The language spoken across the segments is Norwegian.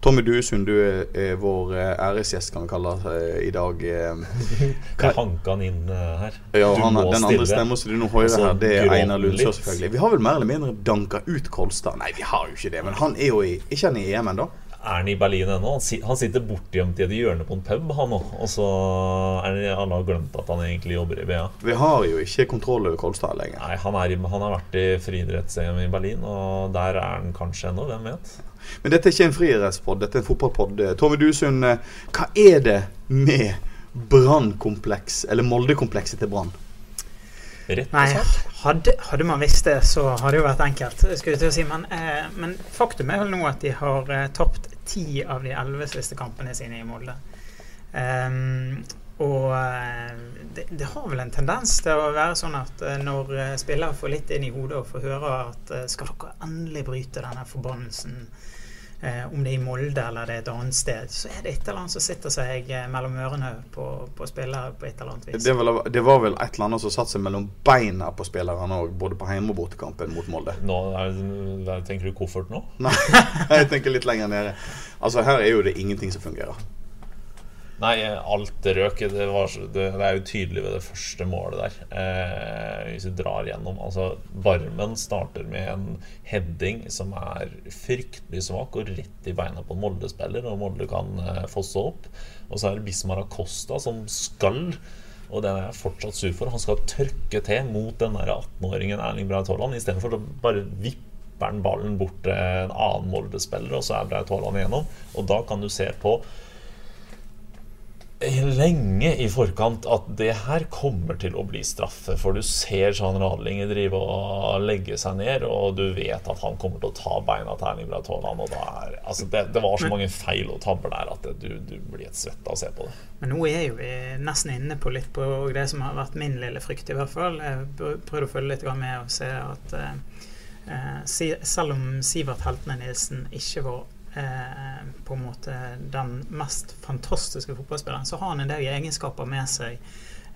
Tommy Duesund, du er, vår eh, æresgjest, kan vi kalle det, eh, i dag. Hva hanker hanka han inn eh, her. Ja, Du han, må den andre stemmen som du nå hører Altså, her, det er Einar Lundsjø, selvfølgelig. Vi har vel mer eller mindre danka ut Kolstad. Nei, vi har jo ikke det, men han er jo i Ikke han i EM ennå? Er han i Berlin ennå? Han, sitter bortgjemt i et hjørne på en pub, han òg. Og så er det alle har glemt at han egentlig jobber i BA. Vi har jo ikke kontroll over Kolstad lenger. Nei, han, er han har vært i friidretts-EM i Berlin, og der er han kanskje ennå. Hvem vet? Men dette er ikke en friidrettspod, dette er en fotballpod. Tommy Duesund, eh, hva er det med Brannkompleks, eller Molde-komplekset til Brann? Rett Nei, hadde, hadde man visst det, så hadde det jo vært enkelt. skulle jeg til å si. Men, eh, men faktum er vel nå at de har eh, tapt ti av de elleve siste kampene sine i Molde. Um, og eh, det, det har vel en tendens til å være sånn at eh, når eh, spillere får litt inn i hodet og får høre at skal dere endelig bryte denne forbannelsen, eh, om det er i Molde eller det er et annet sted, så er det et eller annet som sitter seg eh, mellom ørene på, på spillere på et eller annet vis. Det, var, det var vel et eller annet som satte seg mellom beina på spillerne òg, både på hjemme- og bortekampen mot Molde. Nå er, tenker du koffert nå? Nei, jeg tenker litt lenger nede. Altså Her er jo det ingenting som fungerer. Nei, alt røk. Det, var, det, er jo tydelig ved det første målet der. Eh, hvis vi drar gjennom Altså, Barmen starter med en heading som er fryktelig svak og rett i beina på en Molde-spiller, og Molde kan eh, fosse opp. Og så er det Bismar Acosta som skal og den er jeg fortsatt sur for. Han skal trykke til mot den der 18-åringen Erling Braut Haaland istedenfor å bare vippe ballen bort til en annen Molde-spiller, og så er Braut Haaland igjennom. Og da kan du se på lenge i forkant at det her kommer til å bli straffe. For du ser Jean Radlinger drive og legge seg ned, og du vet at han kommer til å ta beina til Erling Braut Haaland. Og da er, altså det, det var så mange feil og tabber der at det, du, du blir et svett av å se på det. Men nå er jo vi nesten inne på litt på det som har vært min lille frykt, i hvert fall. Jeg prøv- prøvde å følge litt med og se at eh, eh, selv om Sivert Heltene Nilsen ikke var eh, på en måte den mest fantastiske fotballspilleren, så har han en del egenskaper med seg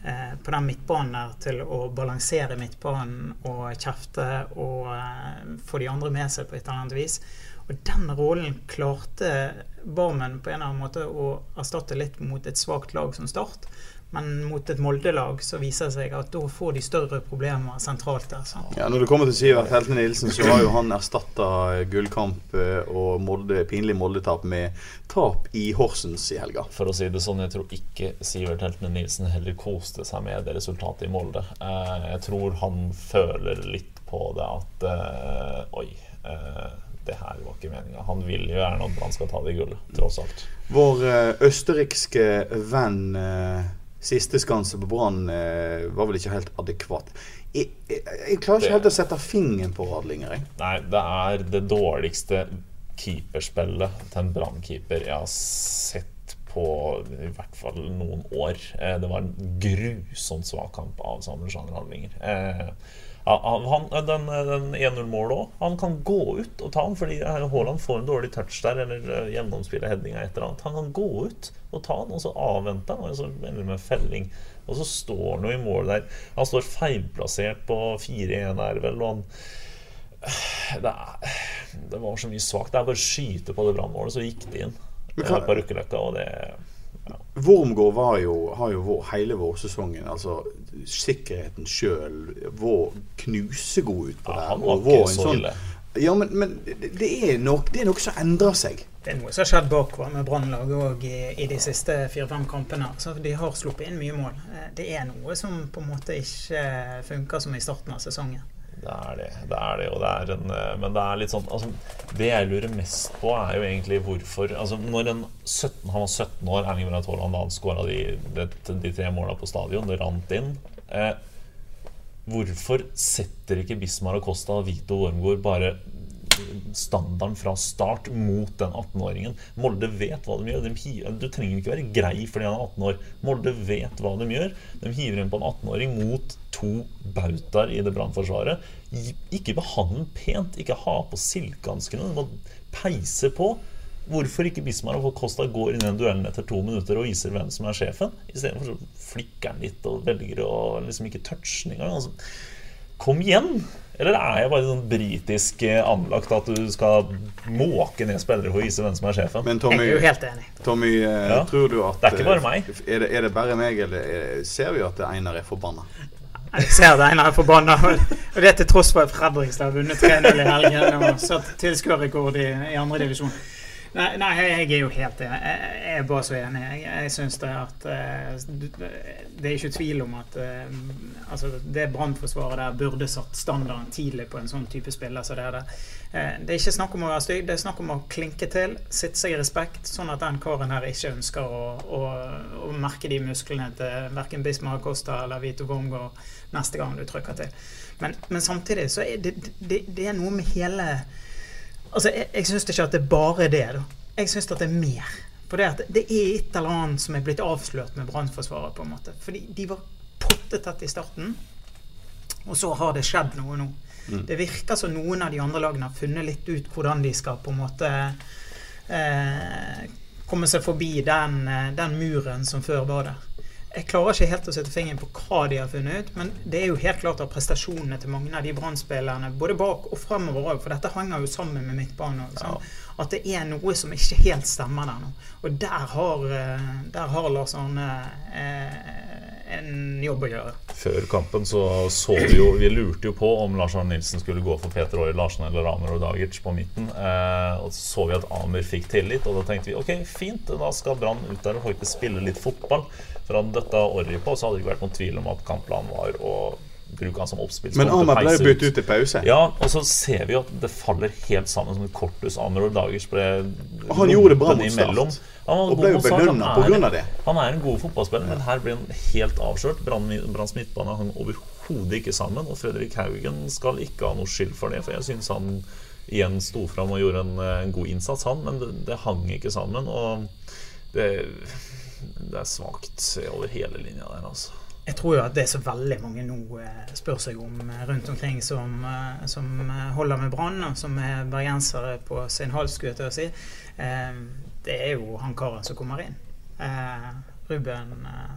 eh, på den midtbanen der til å balansere midtbanen og kjefte og eh, få de andre med seg på et eller annet vis. Og den rollen klarte Barmen på en eller annen måte å erstatte litt mot et svakt lag som Start. Men mot et Molde-lag så viser det seg at da får de større problemer sentralt der. Så. Ja, Når det kommer til Sivert Helten Nilsen, så har jo han erstatta gullkamp eh, og Molde, pinlig Molde-tap med tap i Horsens i helga. For å si det sånn, jeg tror ikke Sivert Heltene Nilsen heller koste seg med det resultatet i Molde. Eh, jeg tror han føler litt på det at eh, Oi, eh, det her var ikke meninga. Han vil jo gjerne at Brann skal ta det gullet, tross alt. Vår eh, østerrikske venn eh, Siste skanse på Brann eh, var vel ikke helt adekvat. Jeg, jeg, jeg klarer ikke Det- helt å sette fingeren på Radlinger. Jeg. Nei, det er det dårligste keeperspillet til en Brann-keeper jeg har sett på i hvert fall noen år. Eh, Det var en grusomt svak kamp av Samuel Jean Radlinger. Eh, ja, han, han- den, den 1-0-målet òg. Han kan gå ut og ta den fordi eh, Haaland får en dårlig touch der, eller eh, gjennomspiller headinga et eller annet. Han kan gå ut og ta den, og så avvente han, og så ender med felling. Og så står han jo i mål der. Han står feilplassert på 4-1 der, vel, og han det, er, det var så mye svakt. Det er bare å skyte på det brannmålet, så gikk det inn. På Røkkeløkka, og det Wormgård var jo, har jo vår, hele vårsesongen, altså sikkerheten sjøl, vår knusegod ut på ja, det. Han og var ikke en så sånn- ille. Ja, men, men det, er nok, det er noe som endrer seg. Det er noe som har skjedd bakover med Brannlaget òg i, i de siste fire-fem kampene. Så de har sluppet inn mye mål. Eh, Det er noe som på en måte ikke funker som i starten av sesongen. Det er det. det er det, og det er en, eh, Men det er litt sånn altså, Det jeg lurer mest på, er jo egentlig hvorfor altså, Når en 17, Han var 17 år, Erling Braut Haaland, han skåra de, de, de tre måla på stadion. Det rant inn. Eh, hvorfor setter ikke Bismar og Costa og Vito Wormgård bare standarden fra start mot den 18-åringen. Molde vet hva de gjør. De du trenger ikke være grei fordi han er 18 år. Molde vet hva de gjør. De hiver inn på en 18-åring mot to bautaer i det brannforsvaret. Ikke behandle pent. Ikke ha på silkehanskene. Du må peise på. Hvorfor ikke Bismar og Costa går inn i den duellen etter to minutter og viser hvem som er sjefen? Istedenfor så flikker han litt og velger å liksom ikke touche den engang. Altså, kom igjen! Eller er jeg bare sånn britisk eh, anlagt at du skal måke ned spillere for å vise hvem som er sjefen? Men Tommy, Jeg er jo helt enig. Tommy eh, Ja. tror du at Det er ikke bare meg. eh, Er det, er det bare meg, eller er, ser vi at Einar er forbanna? Jeg ser det Einar er forbanna. Og det til tross for at Fredrikstad har vunnet 3-0 i helgen og satt tilskuerrekord i, i andre divisjon. Nei, nei, jeg er jo helt enig. Jeg, er bare så enig. Jeg, jeg syns det at eh, Det er ikke tvil om at eh, altså det brannforsvaret der burde satt standarden tidlig på en sånn type spiller som det er der. Eh, Det er ikke snakk om å være stygg, det er snakk om å klinke til, sitte seg i respekt, sånn at den karen her ikke ønsker å, å, å merke de musklene til verken Bismar Costa eller Vito Wormgård neste gang du trykker til. Men, men samtidig så er det, det, det er noe med hele Altså, jeg, jeg syns ikke at det er bare det. da. Jeg syns at det er mer. For det, at det er et eller annet som er blitt avslørt med Brannforsvaret. på en måte. Fordi de var pottetett i starten, og så har det skjedd noe nå. Det virker som noen av de andre lagene har funnet litt ut hvordan de skal på en måte eh, komme seg forbi den, eh, den muren som før var der. Jeg klarer ikke helt å sette fingeren på hva de har funnet ut, men det er jo helt klart at prestasjonene til mange av de brannspillerne, både bak og fremover òg, for dette henger jo sammen med midtbanen også, sant? at det er noe som ikke helt stemmer der nå. Og der har, eh, der har Lars Arne eh, en jobb å gjøre. Før kampen så så vi jo Vi lurte jo på om Lars Arne Nilsen skulle gå for Peter Åre Larsen eller Amer Dagic på midten. Eh, og så så vi at Amer fikk tillit, og da tenkte vi ok, fint, da skal Brann ut der og faktisk spille litt fotball. For hadde dette Orri på, så hadde det ikke vært noen tvil om at kampplanen var å bruke han som oppspill. Men Amar ble jo byttet ut til pause. Ja, og så ser vi jo at det faller helt sammen som et korthus. og Dagers ble Og han gjorde det bra mot Start. Han Og ble jo belønna pga. Det. han er en god fotballspiller, men her blir han helt avslørt. Brann- Branns midtbane hang overhodet ikke sammen, og Fredrik Haugen skal ikke ha noe skyld for det, for jeg syns han igjen sto fram og gjorde en, en god innsats, han, men det, det hang ikke sammen. Og det, det er svakt over hele linja der, altså. Jeg tror jo at det er så veldig mange nå eh, spør seg om eh, rundt omkring som, eh, som holder med Brann, og som er bergensere på sin hals, skulle jeg til å si. Det er jo han karen som kommer inn. Eh, Ruben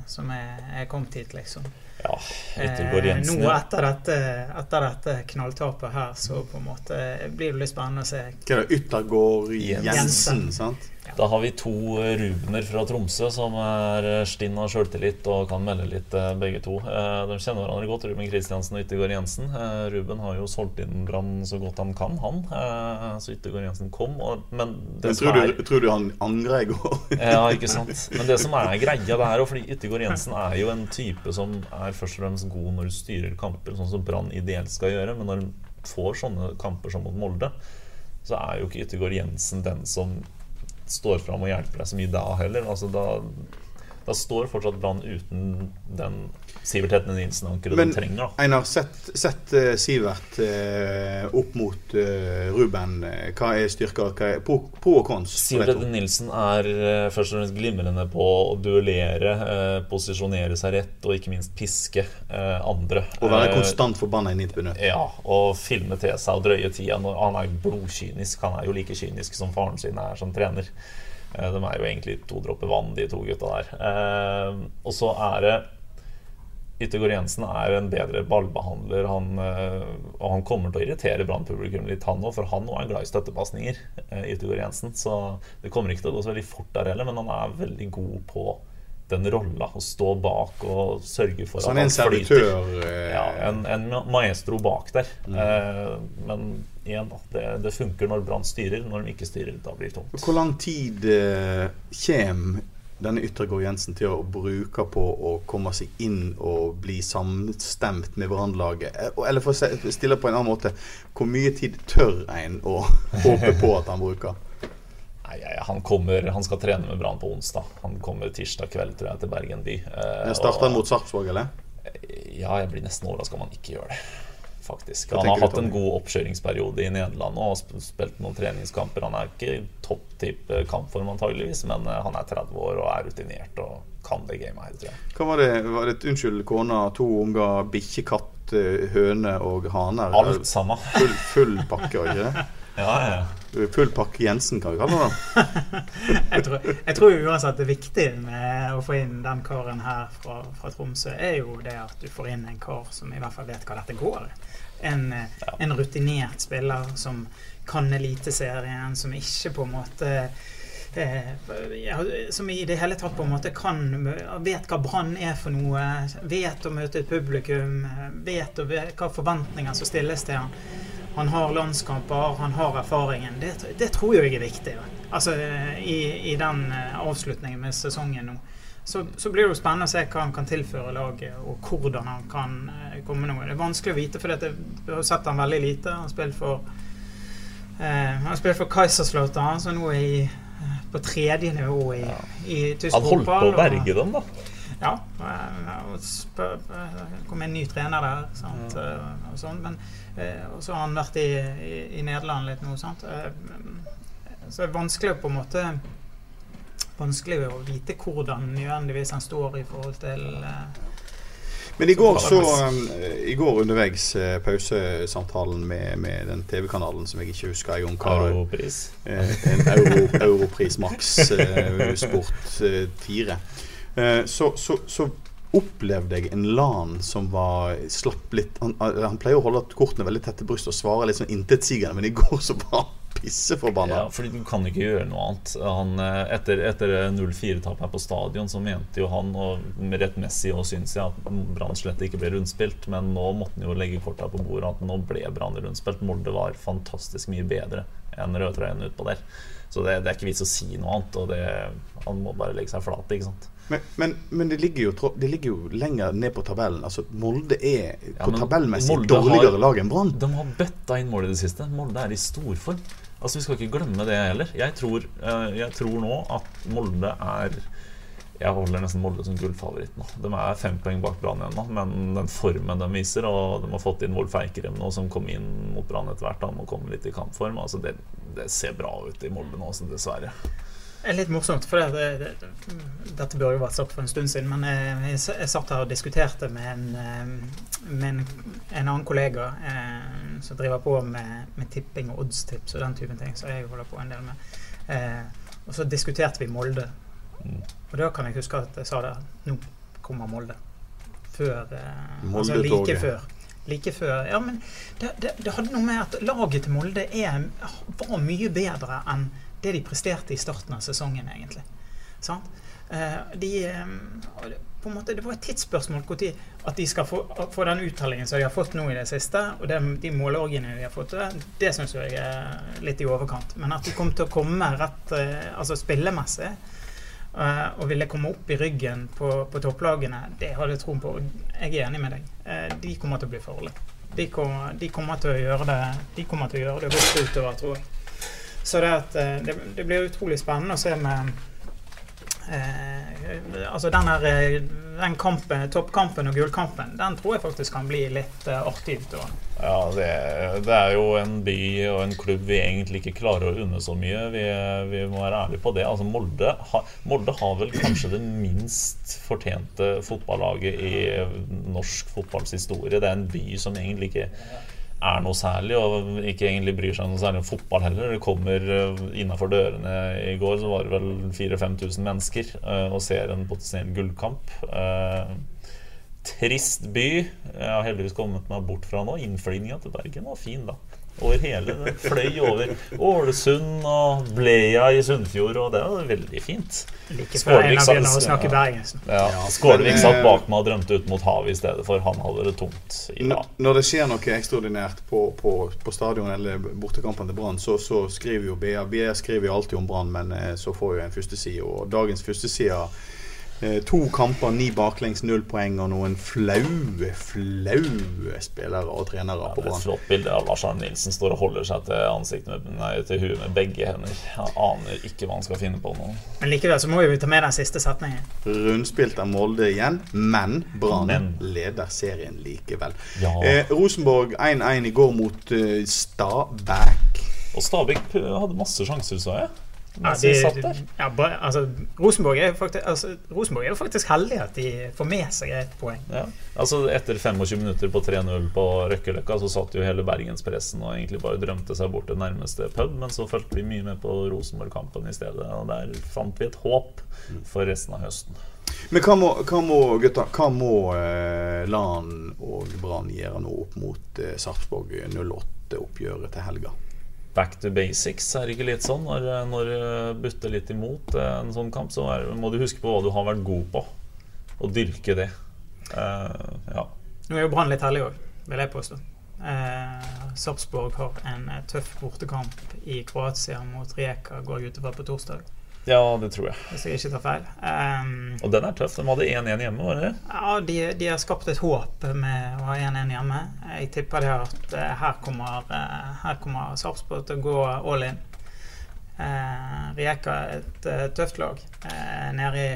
som er, er kommet hit, liksom. Ja, Eh, Jensen. nå etter dette, etter dette knalltapet her, så på en måte blir det litt spennende å se. Hva er det? Yttergård Jensen. Jensen, sant? Da har vi to Rubener fra Tromsø som er stinn av sjøltillit og kan melde litt, eh, begge to. Eh, De kjenner hverandre godt, Ruben Kristiansen og Yttergård Jensen. Eh, Ruben har jo solgt inn Brann så godt han kan, han. Eh, Så Yttergård Jensen kom. Og, men det Men som tror er du, tror du han angrer i går? Ja, ikke sant. Men det som er greia det her, og fordi Yttergård Jensen er jo en type som er først og fremst god når du styrer kamper, sånn som Brann ideelt skal gjøre. Men når du får sånne kamper som mot Molde, så er jo ikke Yttergård Jensen den som står fram og hjelper deg så mye da heller. Altså da, da står fortsatt Brann uten den Sivert Hetne Nilsen-ankeret Men de trenger. da Einar, sett, sett uh, Sivert uh, opp mot uh, Ruben. Hva er styrker? Hva er pro og kons? på Sivert? Hetne Nilsen er først og fremst glimrende på å duellere, posisjonere seg rett og ikke minst piske andre. Og være konstant forbanna i 90 minutter. Ja, og filme til seg og drøye tida. når- Han er blodkynisk. Han er jo like kynisk som faren sin er som trener. Eh, De er jo egentlig to dråper vann, de to gutta der. Eh, Og så er det Yttergård Jensen er en bedre ballbehandler. Han, eh, og han kommer til å irritere Brann-publikum litt, han òg, for han òg er glad i støttepasninger. så det kommer ikke til å gå så veldig fort der heller, men han er veldig god på den rolla. Å stå bak og sørge for at han er flyter. eh, Ja, en, en maestro bak der. Eh, men igjen. Det, det funker når Brann styrer. Når de ikke styrer, da blir det tomt. Hvor lang tid eh, kommer denne Yttergård Jensen til å bruke på å komme seg inn og bli samstemt med brannlaget? Eh, Eller for å stille på en annen måte, hvor mye tid tør en å håpe på at han bruker? Nei, han, kommer, han skal trene med Brann på onsdag. Han kommer tirsdag kveld tror jeg, til Bergen by. Eh, Starter han mot Sarpsborg, eller? Ja, jeg blir nesten overraska om han ikke gjør det. faktisk. Han har hatt en god oppkjøringsperiode i Nederland og har spilt noen treningskamper. Han er ikke topp tipp kampform, antageligvis, men eh, han er 30 år og er rutinert og kan det gamet her, tror jeg. Hva var det? Var det unnskyld, kona, to unger, bikkje, katt, eh, høne og haner? Alt sammen. Full, full pakke, ikke det? Ja, ja. Full pakke Jensen, hva kaller du det. Jeg tror, jeg tror uansett det viktige med å få inn den karen her fra, fra Tromsø, er jo det at du får inn en kar som i hvert fall vet hva dette går. En, ja. en rutinert spiller som kan Eliteserien, som ikke på en måte eh, ja, Som i det hele tatt på en måte kan Vet hva Brann er for noe. Vet å møte et publikum. vet hva forventninger som stilles til han. Han har landskamper, han har erfaringen. Det, det tror jeg er viktig. Altså i, i den eh, avslutningen med sesongen nå. Så, så blir det jo spennende å se hva han kan tilføre laget, og hvordan han kan eh, komme noe. Det er vanskelig å vite, for jeg har sett han veldig lite. Han spiller for Uh, Han spiller for Kaiserslautern, som nå er i, eh, på tredje nivå i, i tysk Han holdt på fotball, å berge dem, da. ja. eh, Det kom en ny trener der, sant, eh, og sånn. Men eh, og så har han vært i, i, i Nederland litt nå, sant. Eh, Så det er vanskelig på en måte Vanskelig å vite hvordan nødvendigvis han står i forhold til eh, Men i går så um, I går underveis eh, pausesamtalen med, med den TV-kanalen som jeg ikke husker en hva Europris. Eh, en euro, Europris Max eh, Sport eh, 4. Eh, så, så, så opplevde jeg en LAN som var slapp litt Han, han pleier å holde kortene veldig tett til brystet og svare litt sånn intetsigende, men i går så var han pisseforbanna. Ja, fordi du kan ikke gjøre noe annet. Han, eh, etter etter 0-4-tapet her på stadion, så mente jo han, og rettmessig og syns jeg, at Brann slett ikke ble rundspilt. Men nå måtte han jo legge korta på bordet at nå ble Brann rundspilt. Molde var fantastisk mye bedre enn rødtrøyene utpå der. Så det, det er ikke vits å si noe annet. Og det, han må bare legge seg flat, ikke sant. Men, men, men det, ligger jo, det ligger jo lenger ned på tabellen. Altså Molde er Ja, på men tabellmessig dårligere har- lag enn Brann. De har bøtta inn mål i det siste. Molde er i storform. Altså, Vi skal ikke glemme det heller. Jeg tror, eh, jeg tror nå at Molde er Jeg holder nesten Molde som gullfavoritt nå. De er fem poeng bak Brann igjen nå, men den formen de viser Og de har fått inn Wolf Eikrem nå, som kom inn mot Brann etter hvert. Han må komme litt i kampform. Altså, det, det ser bra ut i Molde nå, så dessverre. Er litt morsomt, for det, det, det, dette burde jo vært sagt for en stund siden, men jeg, jeg satt her og diskuterte med en, eh, med en, en annen kollega eh, som driver på med, med tipping og oddstips og den typen ting, som jeg holder på en del med. Eh, og så diskuterte vi Molde. Mm. Og da kan jeg huske at jeg sa det Nå kommer Molde. Før eh, Altså Molde-toget. like før. Like før. Ja, men det, det, det hadde noe med at laget til Molde er, var mye bedre enn det de presterte i starten av sesongen, egentlig. Sant? Eh, de, eh, på en måte, det var et tidsspørsmål når at de skal få, få den uttellingen som de har fått nå i det siste. Og det, de målorgiene de har fått, det, det syns jeg er litt i overkant. Men at de kom til å komme rett eh, altså spillemessig eh, og ville komme opp i ryggen på, på topplagene, det hadde jeg troen på. Jeg er enig med deg. Eh, de kommer til å bli farlige. De de kommer til å gjøre det De kommer til å gjøre det godt utover, tror jeg. Så det, at, eh, det, det blir utrolig spennende å se med eh, Altså den her eh, den kampen, toppkampen og gullkampen, den tror jeg faktisk kan bli litt eh, artig. Ja, det, det er jo en by og en klubb vi egentlig ikke klarer å unne så mye. Vi, vi må være ærlige på det. Altså Molde, ha, Molde har vel kanskje det minst fortjente fotballaget i norsk fotballs historie. Det er en by som egentlig ikke er noe særlig, og ikke egentlig bryr seg noe særlig om fotball heller. Det kommer innafor dørene i går, så var det vel 4000-5000 mennesker eh, og ser en potensiell gullkamp. Eh, Trist by. Jeg har heldigvis kommet meg bort fra nå. Innflyginga til Bergen var fin, da. Over hele. Den fløy over Ålesund og Bleia i Sunnfjord, og det var veldig fint. Like Skålvik. Ja, Ja, satt eh, bak meg og drømte ut mot havet i stedet for. Han hadde det tungt i Når det skjer noe ekstraordinært på, på, på stadion eller bortekampen til Brann, så, så skriver jo BA BA skriver jo alltid om Brann, men eh, så får jo en førsteside. Og dagens førsteside to kamper, ni baklengs, null poeng og noen flaue, flaue spillere og trenere på Det er et flott bilde av Lars Arne Nilsen står og holder seg til ansiktet med, nei, til huet med begge hender. Han aner ikke hva han skal finne på nå. Men likevel så må vi ta med den siste setningen. Rundspilt av Molde igjen, men Brann leder serien likevel. Ja. Eh, Rosenborg 1-1 i går mot uh, Stabæk. Og Stabæk hadde masse sjanser, sa jeg. Mens de, de satt der. ja, bare, altså, Rosenborg, er faktisk, altså, Rosenborg er jo faktisk heldig at de får med seg et poeng. Ja. Altså Etter 25 minutter på 3-0 på Røkkeløkka så satt jo hele bergenspressen og egentlig bare drømte seg bort til nærmeste pub, men så fulgte vi mye med på Rosenborg-kampen i stedet, og der fant vi et håp for resten av høsten. Men hva må, hva må gutta, hva må eh, Lan og Brann gjøre nå opp mot eh, Sarpsborg 08-oppgjøret til helga? Back to basics er det ikke litt sånn. Når, når du butter litt imot eh, en sånn kamp, så er, må du huske på hva du har vært god på, og dyrke det. Uh, ja. Nå er jo Brann litt heldig òg, vil jeg påstå. Uh, Sarpsborg har en eh, tøff bortekamp i Kroatia mot Rijeka, går jeg ut ifra på torsdag. Ja, det tror jeg. Hvis jeg ikke tar feil. Um, Og den er tøff. De hadde 1-1 hjemme, var det det? Ja, de, de har skapt et håp med å ha 1-1 hjemme. Jeg tipper det at eh, her kommer, eh, her kommer Sarpsborg til å gå all in. Uh, Rijeka er et uh, tøft lag. Uh, nede i,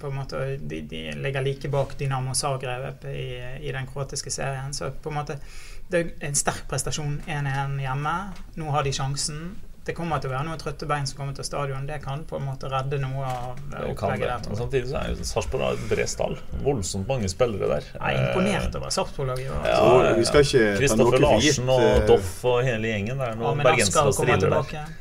på en måte, de, de ligger like bak Dynamo Zagreb i, i den kroatiske serien. Så på en måte det er en sterk prestasjon 1-1 hjemme. Nå har de sjansen. Det kommer til å være noen trøtte bein som kommer til stadion. Det kan på en måte redde noe av eh, opplegget der. Men samtidig så er jo Sarpsborg et bredt stall. Voldsomt mange spillere der. Jeg er imponert over Sarpsborg-laget. Ja, ja, vi skal ikke ta Kristoffer Larsen og eh, Doff og hele gjengen. Det er noen bergensere og kommer der.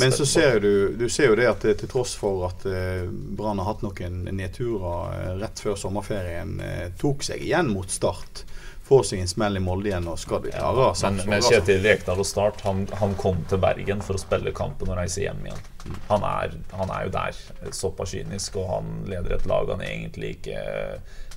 Men så ser du, du ser jo det at eh, til tross for at eh, Brann har hatt noen nedturer rett før sommerferien, tok seg igjen mot Start. Får seg en smell i Molde igjen, og skal de klare Men, men altså. Kjetil Rekdal og Start han, han kom til Bergen for å spille kampen og reise hjem igjen. Han er, han er jo der, såpass kynisk, og han leder et lag han egentlig ikke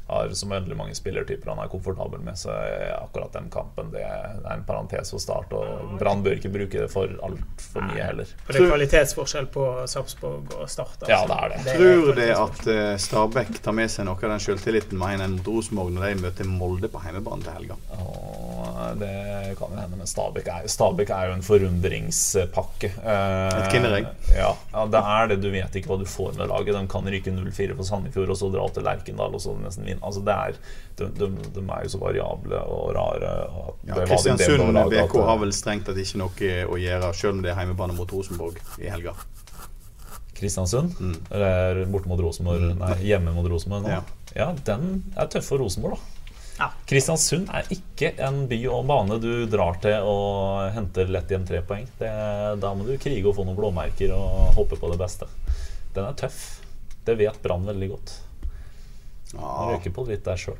har så veldig mange spillertyper han er komfortabel med. Så akkurat den kampen det er en parentes for Start. Og Brann bør ikke bruke det for altfor mye heller. Og det er kvalitetsforskjell på Sarpsborg og Start. altså. Ja, det er det. Tror det at eh, Stabæk tar med seg noe av den selvtilliten med 1-1 mot Rosenborg når de møter Molde på hjemmebane til helga? Og det kan jo hende, men Stabæk er, Stabæk er jo en forundringspakke. Eh, Et kinderegg? Ja, ja, det er det. Du vet ikke hva du får med laget. De kan ryke 0-4 på Sandefjord og så dra til Lerkendal og så nesten vinne. Altså, det er, de, de, de er jo så variable og rare. Og Ja, Kristiansund BK har vel strengt tatt ikke noe å gjøre, selv om det er hjemmebane mot Rosenborg i helga. Kristiansund? Mm. Eller borte mot Rosenborg? Nei, hjemme mot Rosenborg nå? Ja. Ja. den er tøff for Rosenborg, da. Ja. Kristiansund er ikke en by og bane du drar til og henter lett hjem tre poeng. Det, da må du krige og få noen blåmerker og håpe på det beste. Den er tøff. Det vet Brann veldig godt. Ja. Han røker på litt der sjøl.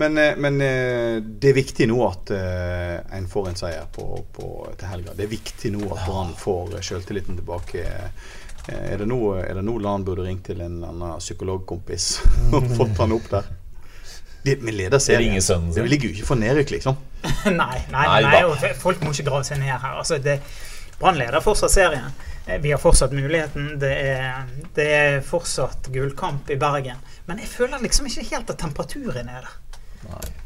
Men, eh, men eh, det er viktig nå at eh, en får en seier på, på, til helga. Det er viktig nå at Brann får sjøltilliten tilbake. Er det nå, er det nå Lan burde ringt til en eller annen psykologkompis og fått han opp der? De, vi leder serien. Det, sønnen. Det ligger jo ikke for nedrykk, liksom. nei, nei, Nei nei, og folk må ikke grave seg ned her. Altså, Brann leder fortsatt serien. Eh, Vi har fortsatt muligheten. Det er, det er fortsatt gullkamp i Bergen. Men jeg føler liksom ikke helt at temperaturen er der.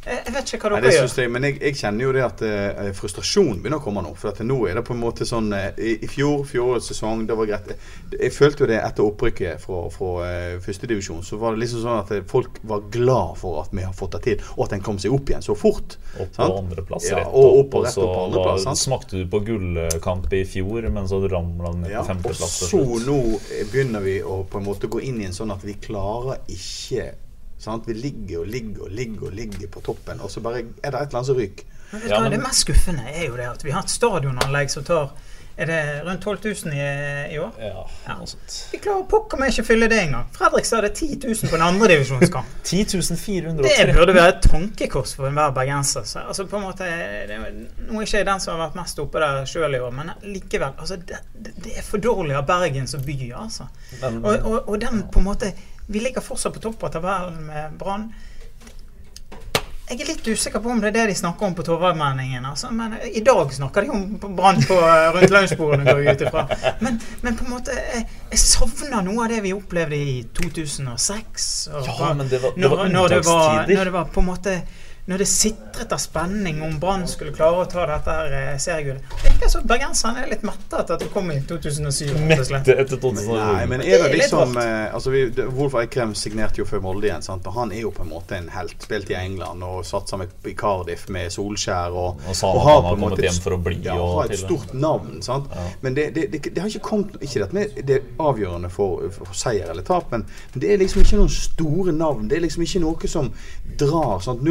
Jeg, jeg vet ikke hva Nei, dere det gjør. jeg, men jeg, jeg kjenner jo det at uh, frustrasjon begynner å komme nå. For at nå er det på en måte sånn uh, I, i fjor, fjorårets sesong, det var greit. Jeg følte jo det etter opprykket fra, fra uh, førstedivisjon. Så var det liksom sånn at eh, folk var glad for at vi har fått det til, og at en kom seg opp igjen så fort. Opp på andreplass, rett Ja, og opp. og Og rett så opp på andreplass, sant? smakte du på gullkamp i fjor, men så ramla den ned Ja, på og femteplass til så nå eh, begynner vi å på en måte gå inn i en sånn at vi klarer ikke sant? Vi ligger og ligger og ligger og ligger på toppen, og så bare er det et eller annet som ryker. Ja, men- Det mest skuffende er jo det at vi har et stadionanlegg som tar Er det rundt 12 000 i, i år? Ja, Ja. noe sånt. Vi klarer pokker meg ikke å fylle det engang. Fredrikstad hadde 10 000 på en andredivisjonskamp. 10 430 Det burde være et tankekors for enhver bergenser. Så, altså, på en måte, det, nå er ikke jeg den som har vært mest oppe der sjøl i år, men likevel. Altså, det, det er for dårlig av Bergen som by, altså. Og, og, og den på en måte Vi ligger fortsatt på topp av tabellen med Brann. jeg er litt usikker på om det er det de snakker om på Torvaldmenningen. Altså, men i dag snakker de om brann på eh, rundt lunsjbordene, går jeg ut ifra. Men, men på en måte, jeg, jeg savner noe av det vi opplevde i 2006. Og, Ja, men det var- det når, var når, det var, når det var på en måte når det sitret av spenning om Brann skulle klare å ta dette her eh, seriegullet. Det virker som bergenserne er litt mette etter at det kom i 2007. rett og slett. Mette etter 2007. Nei, men er det Det liksom eh, altså vi, det, Wolf Eikrem signerte jo før Molde igjen, sant? og han er jo på en måte en helt. Spilt i England og satt sammen i Cardiff med Solskjær. Og, Og sa at har på en måte et- bli Ja, og har et stort navn. sant? Men det, det, det, det har ikke kommet Ikke dette med det er avgjørende for, for seier eller tap, men det er liksom ikke noen store navn. Det er liksom ikke noe som drar. sant?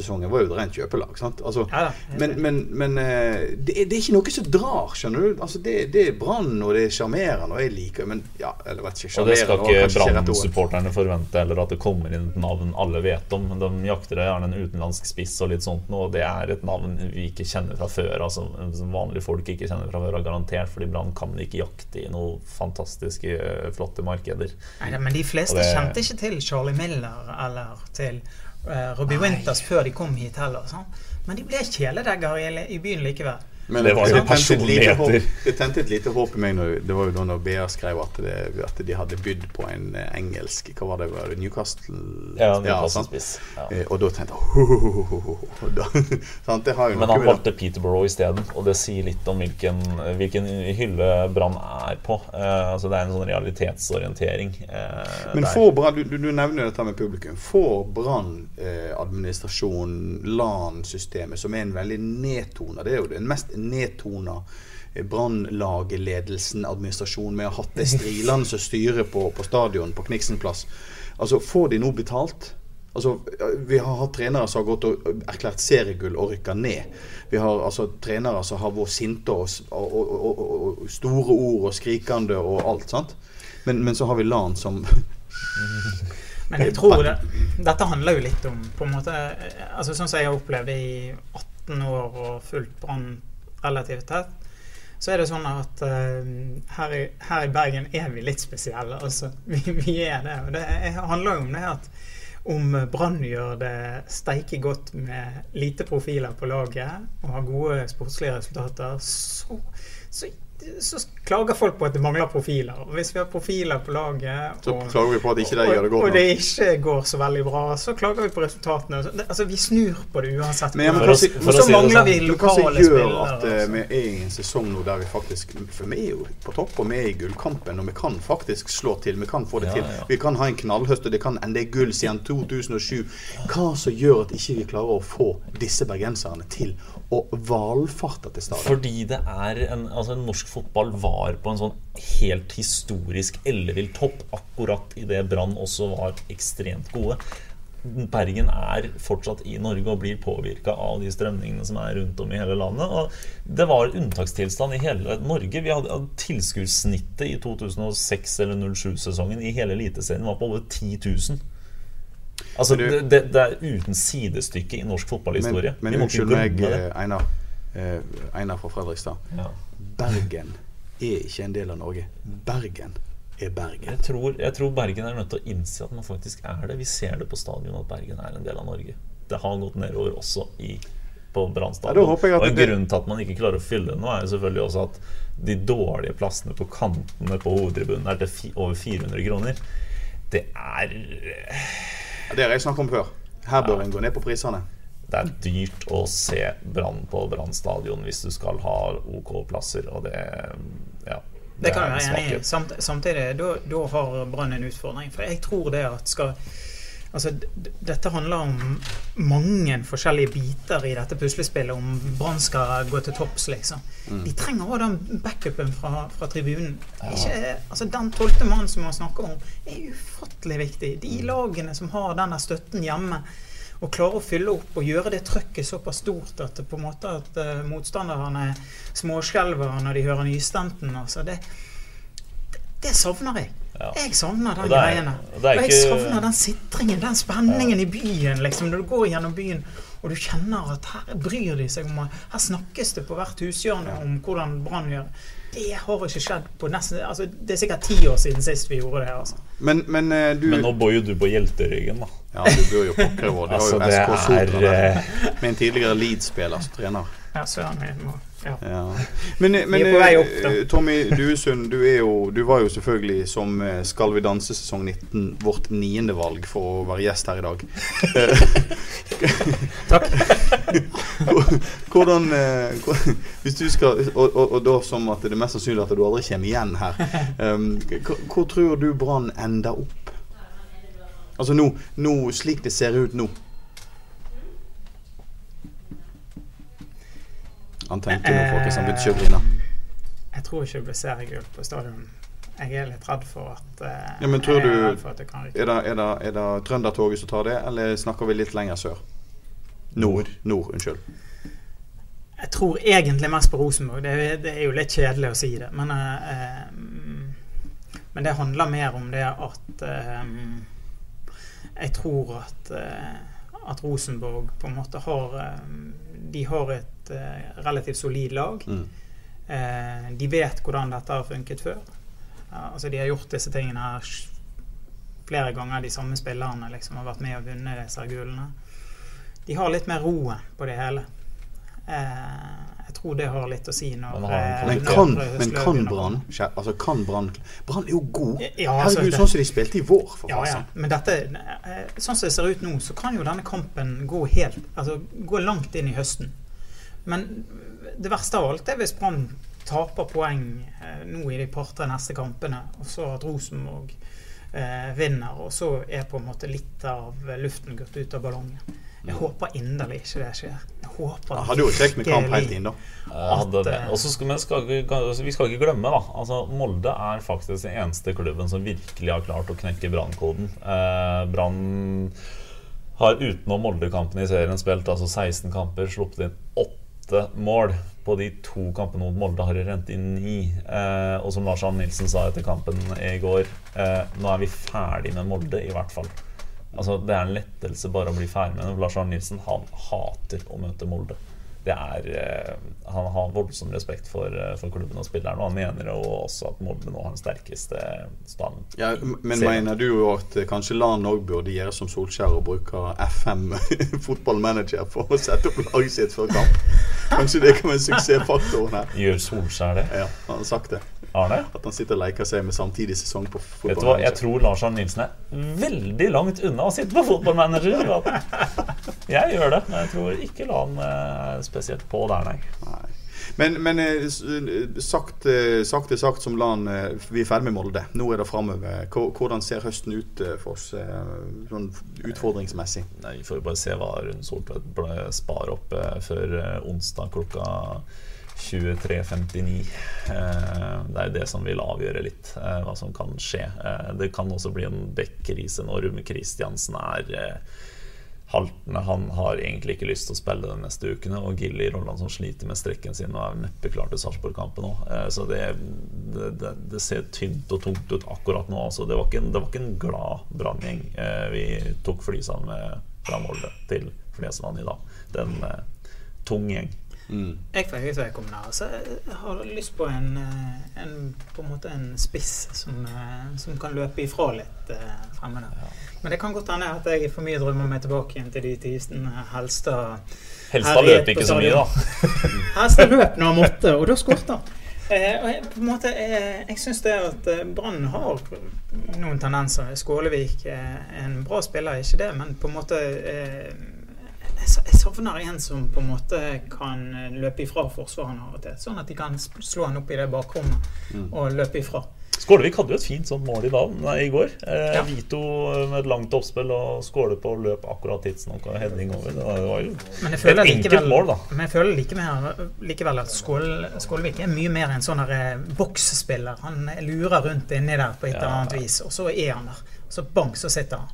07-sesongen var jo et rent kjøpelag. sant? Altså, Ja da, men men, men eh, det, er, det er ikke noe som drar, skjønner du. Altså, det, det er Brann, og det er sjarmerende, og jeg liker Men ja, eller vet ikke Og det skal ikke Brann-supporterne forvente heller at det kommer inn et navn alle vet om. De jakter gjerne en utenlandsk spiss og litt sånt noe, og det er et navn vi ikke kjenner fra før. Altså som vanlige folk ikke kjenner fra før, garantert, fordi Brann kan ikke jakte i noen fantastiske, flotte markeder. Nei, men de fleste det- kjente ikke til Charlie Miller eller til eh, Robbie Winters før de kom hit heller. Sant? Men de ble kjæledegger i, i byen likevel. Men Det var jo personligheter. Det tente et lite håp i meg når, Det var jo da når BA skrev at, det, at de hadde bydd på en eh, engelsk Hva var det? Var det Newcastle? Ja? Newcastle-spiss. Ja. Eh, Og da tenkte jeg. Da- sant? Men han med valgte Peterborough isteden, og det sier litt om hvilken, hvilken hylle Brann er på. Eh, altså Det er en sånn realitetsorientering. Eh, Men får Brann du, du du nevner dette med publikum. Får Brann eh, administrasjonen, LAN-systemet, som er en veldig nedtona Det er jo den mest nedtona brannlagledelsen, administrasjonen. Vi har hatt det strilende som styrer på, på stadion på Kniksen plass. Altså, får de nå betalt? Altså, Vi har hatt trenere som har gått og erklært seriegull og rykka ned. Vi har altså trenere som har vært sinte og, og, og, og store ord og skrikende og alt. sant? Men, men så har vi LAN som Men jeg tror det, dette handler jo litt om på en måte, eh, altså Sånn som jeg har opplevd i 18 år og fulgt Brann relativt tett, så er det sånn at uh, her, i, her i Bergen er vi litt spesielle. Altså, vi, vi er det. Og det er- handler jo om det at om Brann gjør det steike godt med lite profiler på laget og har gode sportslige resultater, så, så, så klager folk på at det mangler profiler. Og hvis vi har profiler på laget Så og- klager vi på at ikke det gjør det godt og, det ikke går så veldig bra, så klager vi på resultatene. Altså, vi snur på det uansett. Men ja, men, For å, si- for og så mangler vi lokale spillere. Hva som gjør at vi er i en sesong nå der vi faktisk For vi er jo på topp, og vi er i gullkampen, og vi kan faktisk slå til. Vi kan få det Ja, til. ja. Vi kan ha en knallhøst, og det kan ende i gull siden 2007. Hva som gjør at ikke vi klarer å få disse bergenserne til å valfarta til stadion? Fordi det er en, altså Norsk fotball var på en sånn helt historisk ellevill topp akkurat idet Brann også var ekstremt gode. Bergen er fortsatt i Norge og blir påvirka av de strømningene som er rundt om i hele landet. Og det var unntakstilstand i hele Norge. Vi hadde Tilskuddssnittet i 2006- eller 07-sesongen i hele Eliteserien var på over 10 000. Altså, det, du- det, det er uten sidestykke i norsk fotballhistorie. Men, men unnskyld meg, eh, Einar. Eh, Einar fra Fredrikstad. Ja. Bergen er ikke en del av Norge. Bergen er Bergen. Jeg tror, jeg tror Bergen er nødt til å innse at man faktisk er det. Vi ser det på stadion at Bergen er en del av Norge. Det har gått nedover også i, på Brann Ja, stadion. og en det- grunn til at man ikke klarer å fylle nå, er jo selvfølgelig også at de dårlige plassene på kantene på hovedtribunen er til over 400 kroner. Det er Ja, Det har jeg snakket om før. Her bør en gå ned på prisene. Det er dyrt å se Brann på Brann stadion hvis du skal ha OK plasser, og det Ja. Det kan er jeg være enig i. samtidig, da, da har Brann en utfordring. For jeg tror det at skal Altså, dette handler om mange forskjellige biter i dette puslespillet om Brann skal gå til topps, liksom. De trenger òg den backupen fra, fra tribunen. Ikke, altså, den tolvte mannen som man snakker om, er ufattelig viktig. De lagene som har den der støtten hjemme, og klarer å fylle opp og gjøre det trøkket såpass stort at på en måte at uh, motstanderne småskjelver når de hører nystemten. Altså, det, det, det savner jeg. Ja. Jeg savner den er- greiene. og Og jeg ikke- savner den sitringen, den spenningen i byen. liksom Når du går gjennom byen og du kjenner at her bryr de seg om Her snakkes det på hvert hushjørne om hvordan Brann gjør. Det har ikke skjedd på nesten altså, Det er sikkert ti år siden sist vi gjorde det. altså Men, men eh, du Men nå bor jo du på hjelteryggen, da. Ja, du bor jo pokker vår. De har Altså, jo det SK Sotra der, er med en tidligere Leeds-spiller som trener. Ja, søren, min. Ja. Ja. Men, men opp, eh, Tommy Duesund, du, er jo, du var jo selvfølgelig som eh, Skal vi danse sesong 19 vårt niende valg for å være gjest her i dag. Takk. Hvordan eh, Hvis du skal og, og, og da som at det er mest sannsynlig at du aldri kommer igjen her. Um, hvor, hvor tror du Brann ender opp? Altså nå, nå slik det ser ut nå. Han tenkte nå, folkens. Han begynte å grine. Jeg tror ikke det blir seriegull på stadion. Jeg er litt redd for at eh, Ja, men tror du- det kan ryke. Er det, er, det, er det Trøndertoget som tar det, eller snakker vi litt lenger sør? Nord. Nord, unnskyld. Jeg tror egentlig mest på Rosenborg. Det, er- det er jo litt kjedelig å si det. Men, eh, eh, men det handler mer om det at eh, Jeg tror at, eh, at Rosenborg på en måte har eh, De har et eh, relativt solid lag. Mm. Eh, de vet hvordan dette har funket før. Ja, altså De har gjort disse tingene her flere ganger. De samme spillerne liksom har vært med og vunnet disse gullene. De har litt mer roen på det hele. Eh, jeg tror det har litt å si når Men kan, men kan Brann Altså, kan Brann Brann er jo god. Ja, altså, Herregud, sånn som de spilte i vår, for Ja, ja. Men dette, sånn som det ser ut nå, så kan jo denne kampen gå helt Altså gå langt inn i høsten. Men det verste av alt er hvis Brann taper poeng eh, nå i de par-tre neste kampene, og så at Rosenborg eh, vinner, og så er på en måte litt av luften gått ut av ballongen. Jeg håper inderlig ikke det skjer. Jeg håper Ja, hadde jo kjekt med kamp helt inn, da. Eh, Og så skal, men skal, vi- altså, skal ikke glemme, da. Altså, Molde er faktisk den eneste klubben som virkelig har klart å knekke Brannkoden. Eh, Brann har utenom Molde-kampene i serien spilt altså 16 kamper, sluppet inn åtte mål. På de to kampene mot Molde har rent inn ni. Eh, og som Lars Arne Nilsen sa etter kampen i går, eh, nå er vi ferdig med Molde, i hvert fall. Altså, det er en lettelse bare å bli ferdig med det. Lars Arne Nilsen han hater å møte Molde. Det er, eh, han har voldsom respekt for, eh, for klubben og spilleren, og han mener jo også at Molde nå har den sterkeste standen. Ja, men Serien. mener du jo at eh, kanskje LAN òg burde gjøre som Solskjær og bruke FM fotballmanager for å sette opp laget sitt før kamp? Kanskje det kan være suksessfaktoren her. Gjør Solskjær det? Ja, han har sagt det. Arne? At han sitter og leker seg med samtidig sesong på hva, Jeg tror Lars Arne Nilsen er veldig langt unna å sitte på fotballmanager. Jeg gjør det, men jeg tror ikke LAN er spesielt på der, nei. Nei. Men, men eh, sagt, eh, sagt er sagt som land, eh, vi er ferdig med Molde. Nå er det framover. Hvordan ser høsten ut eh, for oss eh, sånn utfordringsmessig? Nei, Vi får jo bare se hva Rune Soltvedt sparer opp eh, før eh, onsdag klokka 23.59. Eh, det er det som vil avgjøre litt eh, hva som kan skje. Eh, det kan også bli en bekkrise når Rume Kristiansen er haltende. Han har egentlig ikke lyst til å spille de neste ukene. Og Gilly Rolland som sliter med strekken sin og er neppe klar til Sarpsborg-kampen. Eh, så det, det, det, ser tynt og tungt ut akkurat nå. Altså, det, var ikke en, det var ikke en glad branngjeng vi tok fly sammen med fra Molde til Flesland i dag. Det er en tung gjeng. Jeg for vedkommende altså, jeg har lyst på en, eh, en, på en, måte en spiss som, eh, som kan løpe ifra litt eh, fremme Ja. Men det kan godt hende at jeg for mye drømmer meg tilbake igjen til de tidene Helstad Helstad løp ikke så mye, da. Helstad løp når han måtte, og da skåret han. Eh, jeg, på en måte, eh, jeg syns det at eh, Brann har noen tendenser. Skålevik er en bra spiller, ikke det, men på en måte eh, jeg savner en som på en måte kan eh, løpe ifra forsvarerne av og til. Sånn at de kan slå han opp i det bakrommet og løpe ifra. Skålevik hadde jo et fint sånt mål i, dag, nei, i går. Eh, Ja. Vito med et langt oppspill og skåle på løp akkurat tidsnok og heading over. Det var jo Men jeg føler enkelt likevel, mål, da. men jeg føler likevel, likevel at Skål, Skålevik er mye mer en sånn eh, boksspiller. Han lurer rundt inni der på et eller annet vis, og så er han der. Så bang, så sitter han.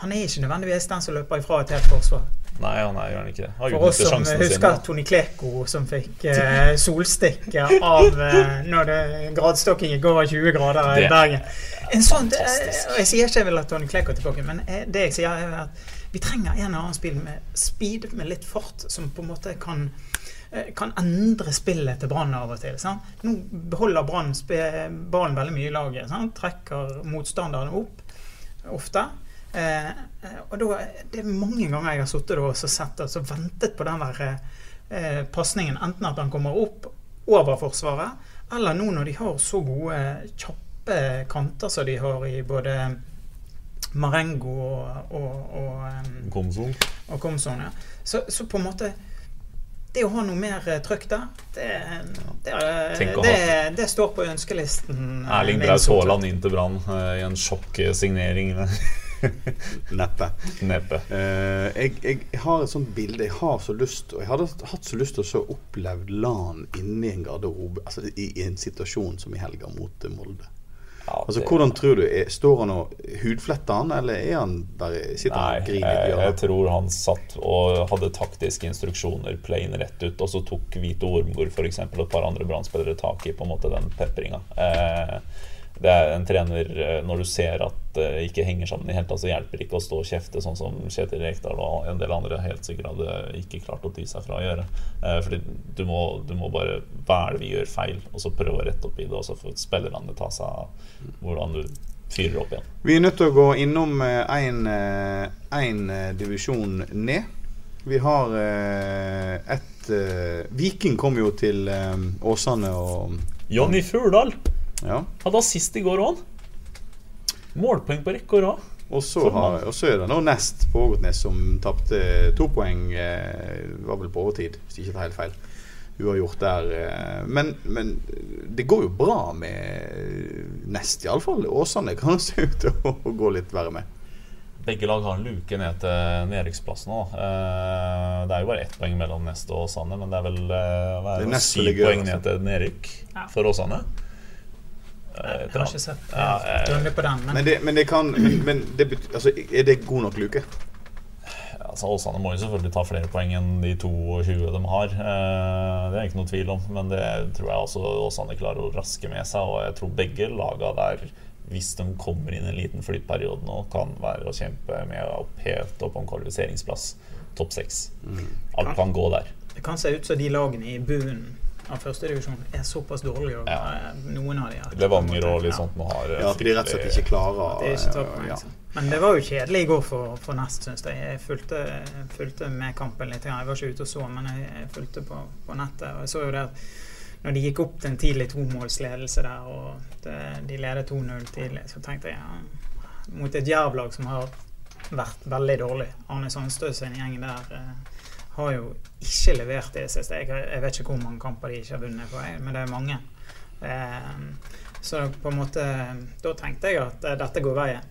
Han er ikke nødvendigvis den som løper ifra et helt forsvar. Nei, han er, gjør han ikke. Han For oss som husker sin, Tony Kleko som fikk eh, solstikk av eh, når det, gradstokking gikk over 20 grader i Det Bergen. En sånn, jeg sier ikke jeg vil ha Tony Kleko tilbake, men eh, det jeg sier er at vi trenger en eller annen spill med speed, med litt fart, som på en måte kan eh, kan endre spillet til Brann av og til. Sant? Nå beholder Brann ballen veldig mye i laget. Sant? Trekker motstanderne opp ofte. Eh, eh, og da, det er mange ganger jeg har sittet og så sett og så ventet på den der eh, pasningen. Enten at han kommer opp over Forsvaret, eller nå når de har så gode, kjappe kanter som de har i både Marengo og, og, og, Komson. og Komson. Ja. Så, så på en måte Det å ha noe mer eh, trøkk der, det, det, Tenk det, det står på ønskelisten. eh, Erling Braut. Haaland inn til Brann eh, i en sjokksignering. Neppe. Neppe. Uh, jeg, jeg har et sånt bilde Jeg har så lyst Og jeg hadde hatt så lyst til å så opplevd LAN inni en garderobe. Altså i, i en situasjon som i helga mot eh, Molde. Ja, Altså Hvordan tror du er, Står han og hudfletter han, eller er han bare sitter han Nei, og griner jeg, jeg tror han satt og hadde taktiske instruksjoner plain rett ut, og så tok Hvite Ormgård f.eks. og et par andre brannspillere tak i på en måte den pepringa. Eh, det er en trener eh, Når du ser at det ikke henger sammen i hele tatt, så hjelper det ikke å stå og kjefte, sånn som Kjetil Rekdal og en del andre helt sikkert hadde ikke klart å ty seg fra å gjøre. Eh, fordi du må, du må bare Hva er det vi gjør feil? Og så prøve å rette opp i det, og så får spillerne ta seg av hvordan du fyrer opp igjen. Vi er nødt til å gå innom én divisjon ned. Vi har eh, et eh, Viking kom jo til eh, Åsane og Jonny Furdal Ja. hadde assist i går òg. Målpoeng på rekke og rad. Og så, har, og så er det nå Nest på Ågotnes som tapte to poeng. Eh, var vel på overtid, hvis jeg ikke tar helt feil. Uavgjort der. Eh, men, men det går jo bra med Nest, iallfall. Åsane kan se ut til å, å gå litt verre med. Begge lag har en luke ned til nedrykksplassen nå. Eh, Det er jo bare ett poeng mellom Nest og Åsane, men det er vel eh, er Det er syv poeng ned til nedrykk Ja. for Åsane. Eh, Jeg har ikke sett Ja, eh, grundig på den, men Men det, men det kan men, men det betyr, altså, Er det god nok luke? Altså, Åsane må jo selvfølgelig ta flere poeng enn de 22 de har. Eh, Det er ikke noe tvil om, men det tror jeg også Åsane klarer å raske med seg. Og jeg tror begge laga der, hvis de kommer inn i en liten flyttperiode nå, kan være å kjempe med opp helt opp om kvalifiseringsplass. Topp seks. Alt kan gå der. det kan se ut som de lagene i bunnen av førstedivisjon er såpass dårlig. Og, Ja. eh, Noen av de har Levanger og litt Ja. sånt nå har Ja, At de rett og slett ikke klarer ikke eh, ja. Men det var jo kjedelig i går for, for Nest, syns jeg. Jeg fulgte, fulgte med kampen litt. Jeg var ikke ute og så, men jeg, jeg fulgte på, på nettet. Og jeg så jo det at når de gikk opp til en tidlig tomålsledelse der, og det, de ledet 2-0 tidlig, så tenkte jeg ja, mot et Jerv-lag som har vært veldig dårlig Arne Sandstø sin gjeng der eh, har jo ikke levert det siste. Jeg, jeg vet ikke hvor mange kamper de ikke har vunnet på, men det er mange. Eh, så på en måte Da tenkte jeg at eh, dette går veien.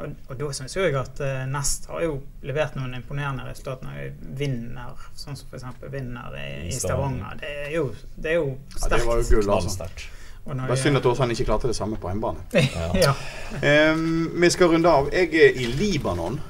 Og, og da syns jeg at eh, Nest har jo levert noen imponerende resultater når de vinner, sånn som f.eks. vinner i, i Stavanger. Det er jo, det er jo Ja, sterkt. det var jo gull, altså. Bare synd at Åsane ikke klarte det samme på hjemmebane. ja. um, vi skal runde av. Jeg er i Libanon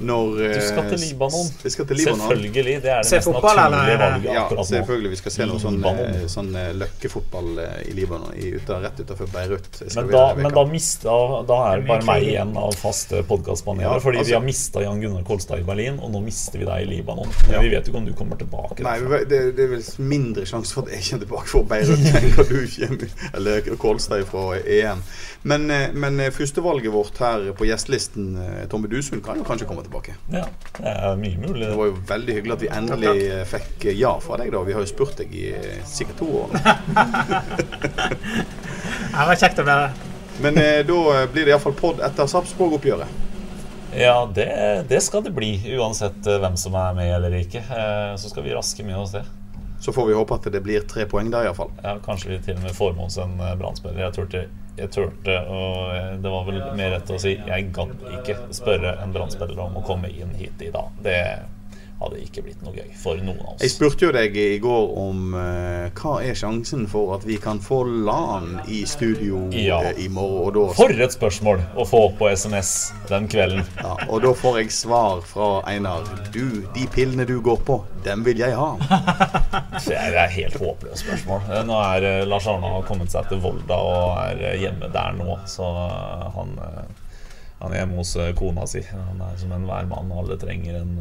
når Du skal til eh, Libanon. Skal til Libanon. Selvfølgelig. Det er det Se mest fotball, naturlige valget Ja, akkurat nå. selvfølgelig. Vi skal se noe sånn, eh, sånn eh, løkkefotball i Libanon, i, ut, rett utenfor Beirut. Men da, men da, mista, da er det bare meg igjen av faste podkastpaneler. Ja, fordi altså- vi har mista Jan Gunnar Kolstad i Berlin, og nå mister vi deg i Libanon. Men Ja. vi vet jo ikke om du kommer tilbake. Nei, det, det er vel mindre sjanse for at jeg kommer tilbake fra Beirut enn hva du kommer Eller Kolstad fra EM. Men, men førstevalget vårt her på gjestelisten, Tommy Dusund, kan jo kanskje komme tilbake. Ja, det er mye mulig. Det var jo veldig hyggelig at vi endelig eh, fikk eh, ja fra deg, da. Vi har jo spurt deg i eh, sikkert to år. Det var kjekt å være Men eh, da blir det iallfall pod etter Sarpsborg-oppgjøret. Ja, det, det skal det bli, uansett eh, hvem som er med eller ikke. Eh, Så skal vi raske med oss det. Så får vi håpe at det blir tre poeng der, iallfall. Ja, kanskje vi til og med får med oss en Brann-spiller. Jeg turte, jeg turte, og det var vel mer rett å si jeg gadd ikke spørre en Brann-spiller om å komme inn hit i dag. Det hadde ikke blitt noe gøy for noen av oss. Jeg spurte jo deg i går om uh, hva er sjansen for at vi kan få LAN i studio Ja. eh, i morgen. Og da, For et spørsmål å få på SMS den kvelden. ja, og da får jeg svar fra Einar. Du, de pillene du går på, dem vil jeg ha. Det er et helt håpløst spørsmål. Eh, Nå er Lars Arne har kommet seg til Volda og er hjemme der nå, så han, han er hjemme hos kona si. Han er som enhver mann. Alle trenger en,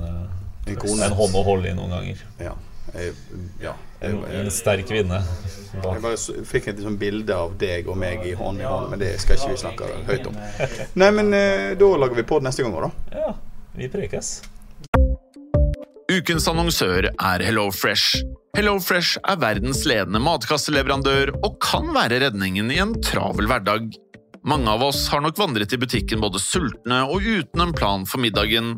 En kone. en hånd å holde i noen ganger. Ja. Jeg, ja. Jeg, En, en sterk kvinne. jeg bare fikk et liksom, bilde av deg og meg i hånd i hånd, men det skal ikke vi snakke høyt om. Nei, men eh, da lager vi på neste gang òg, da. Ja, vi prekes. Ukens annonsør er HelloFresh. HelloFresh er verdens ledende matkasseleverandør og kan være redningen i en travel hverdag. Mange av oss har nok vandret i butikken både sultne og uten en plan for middagen,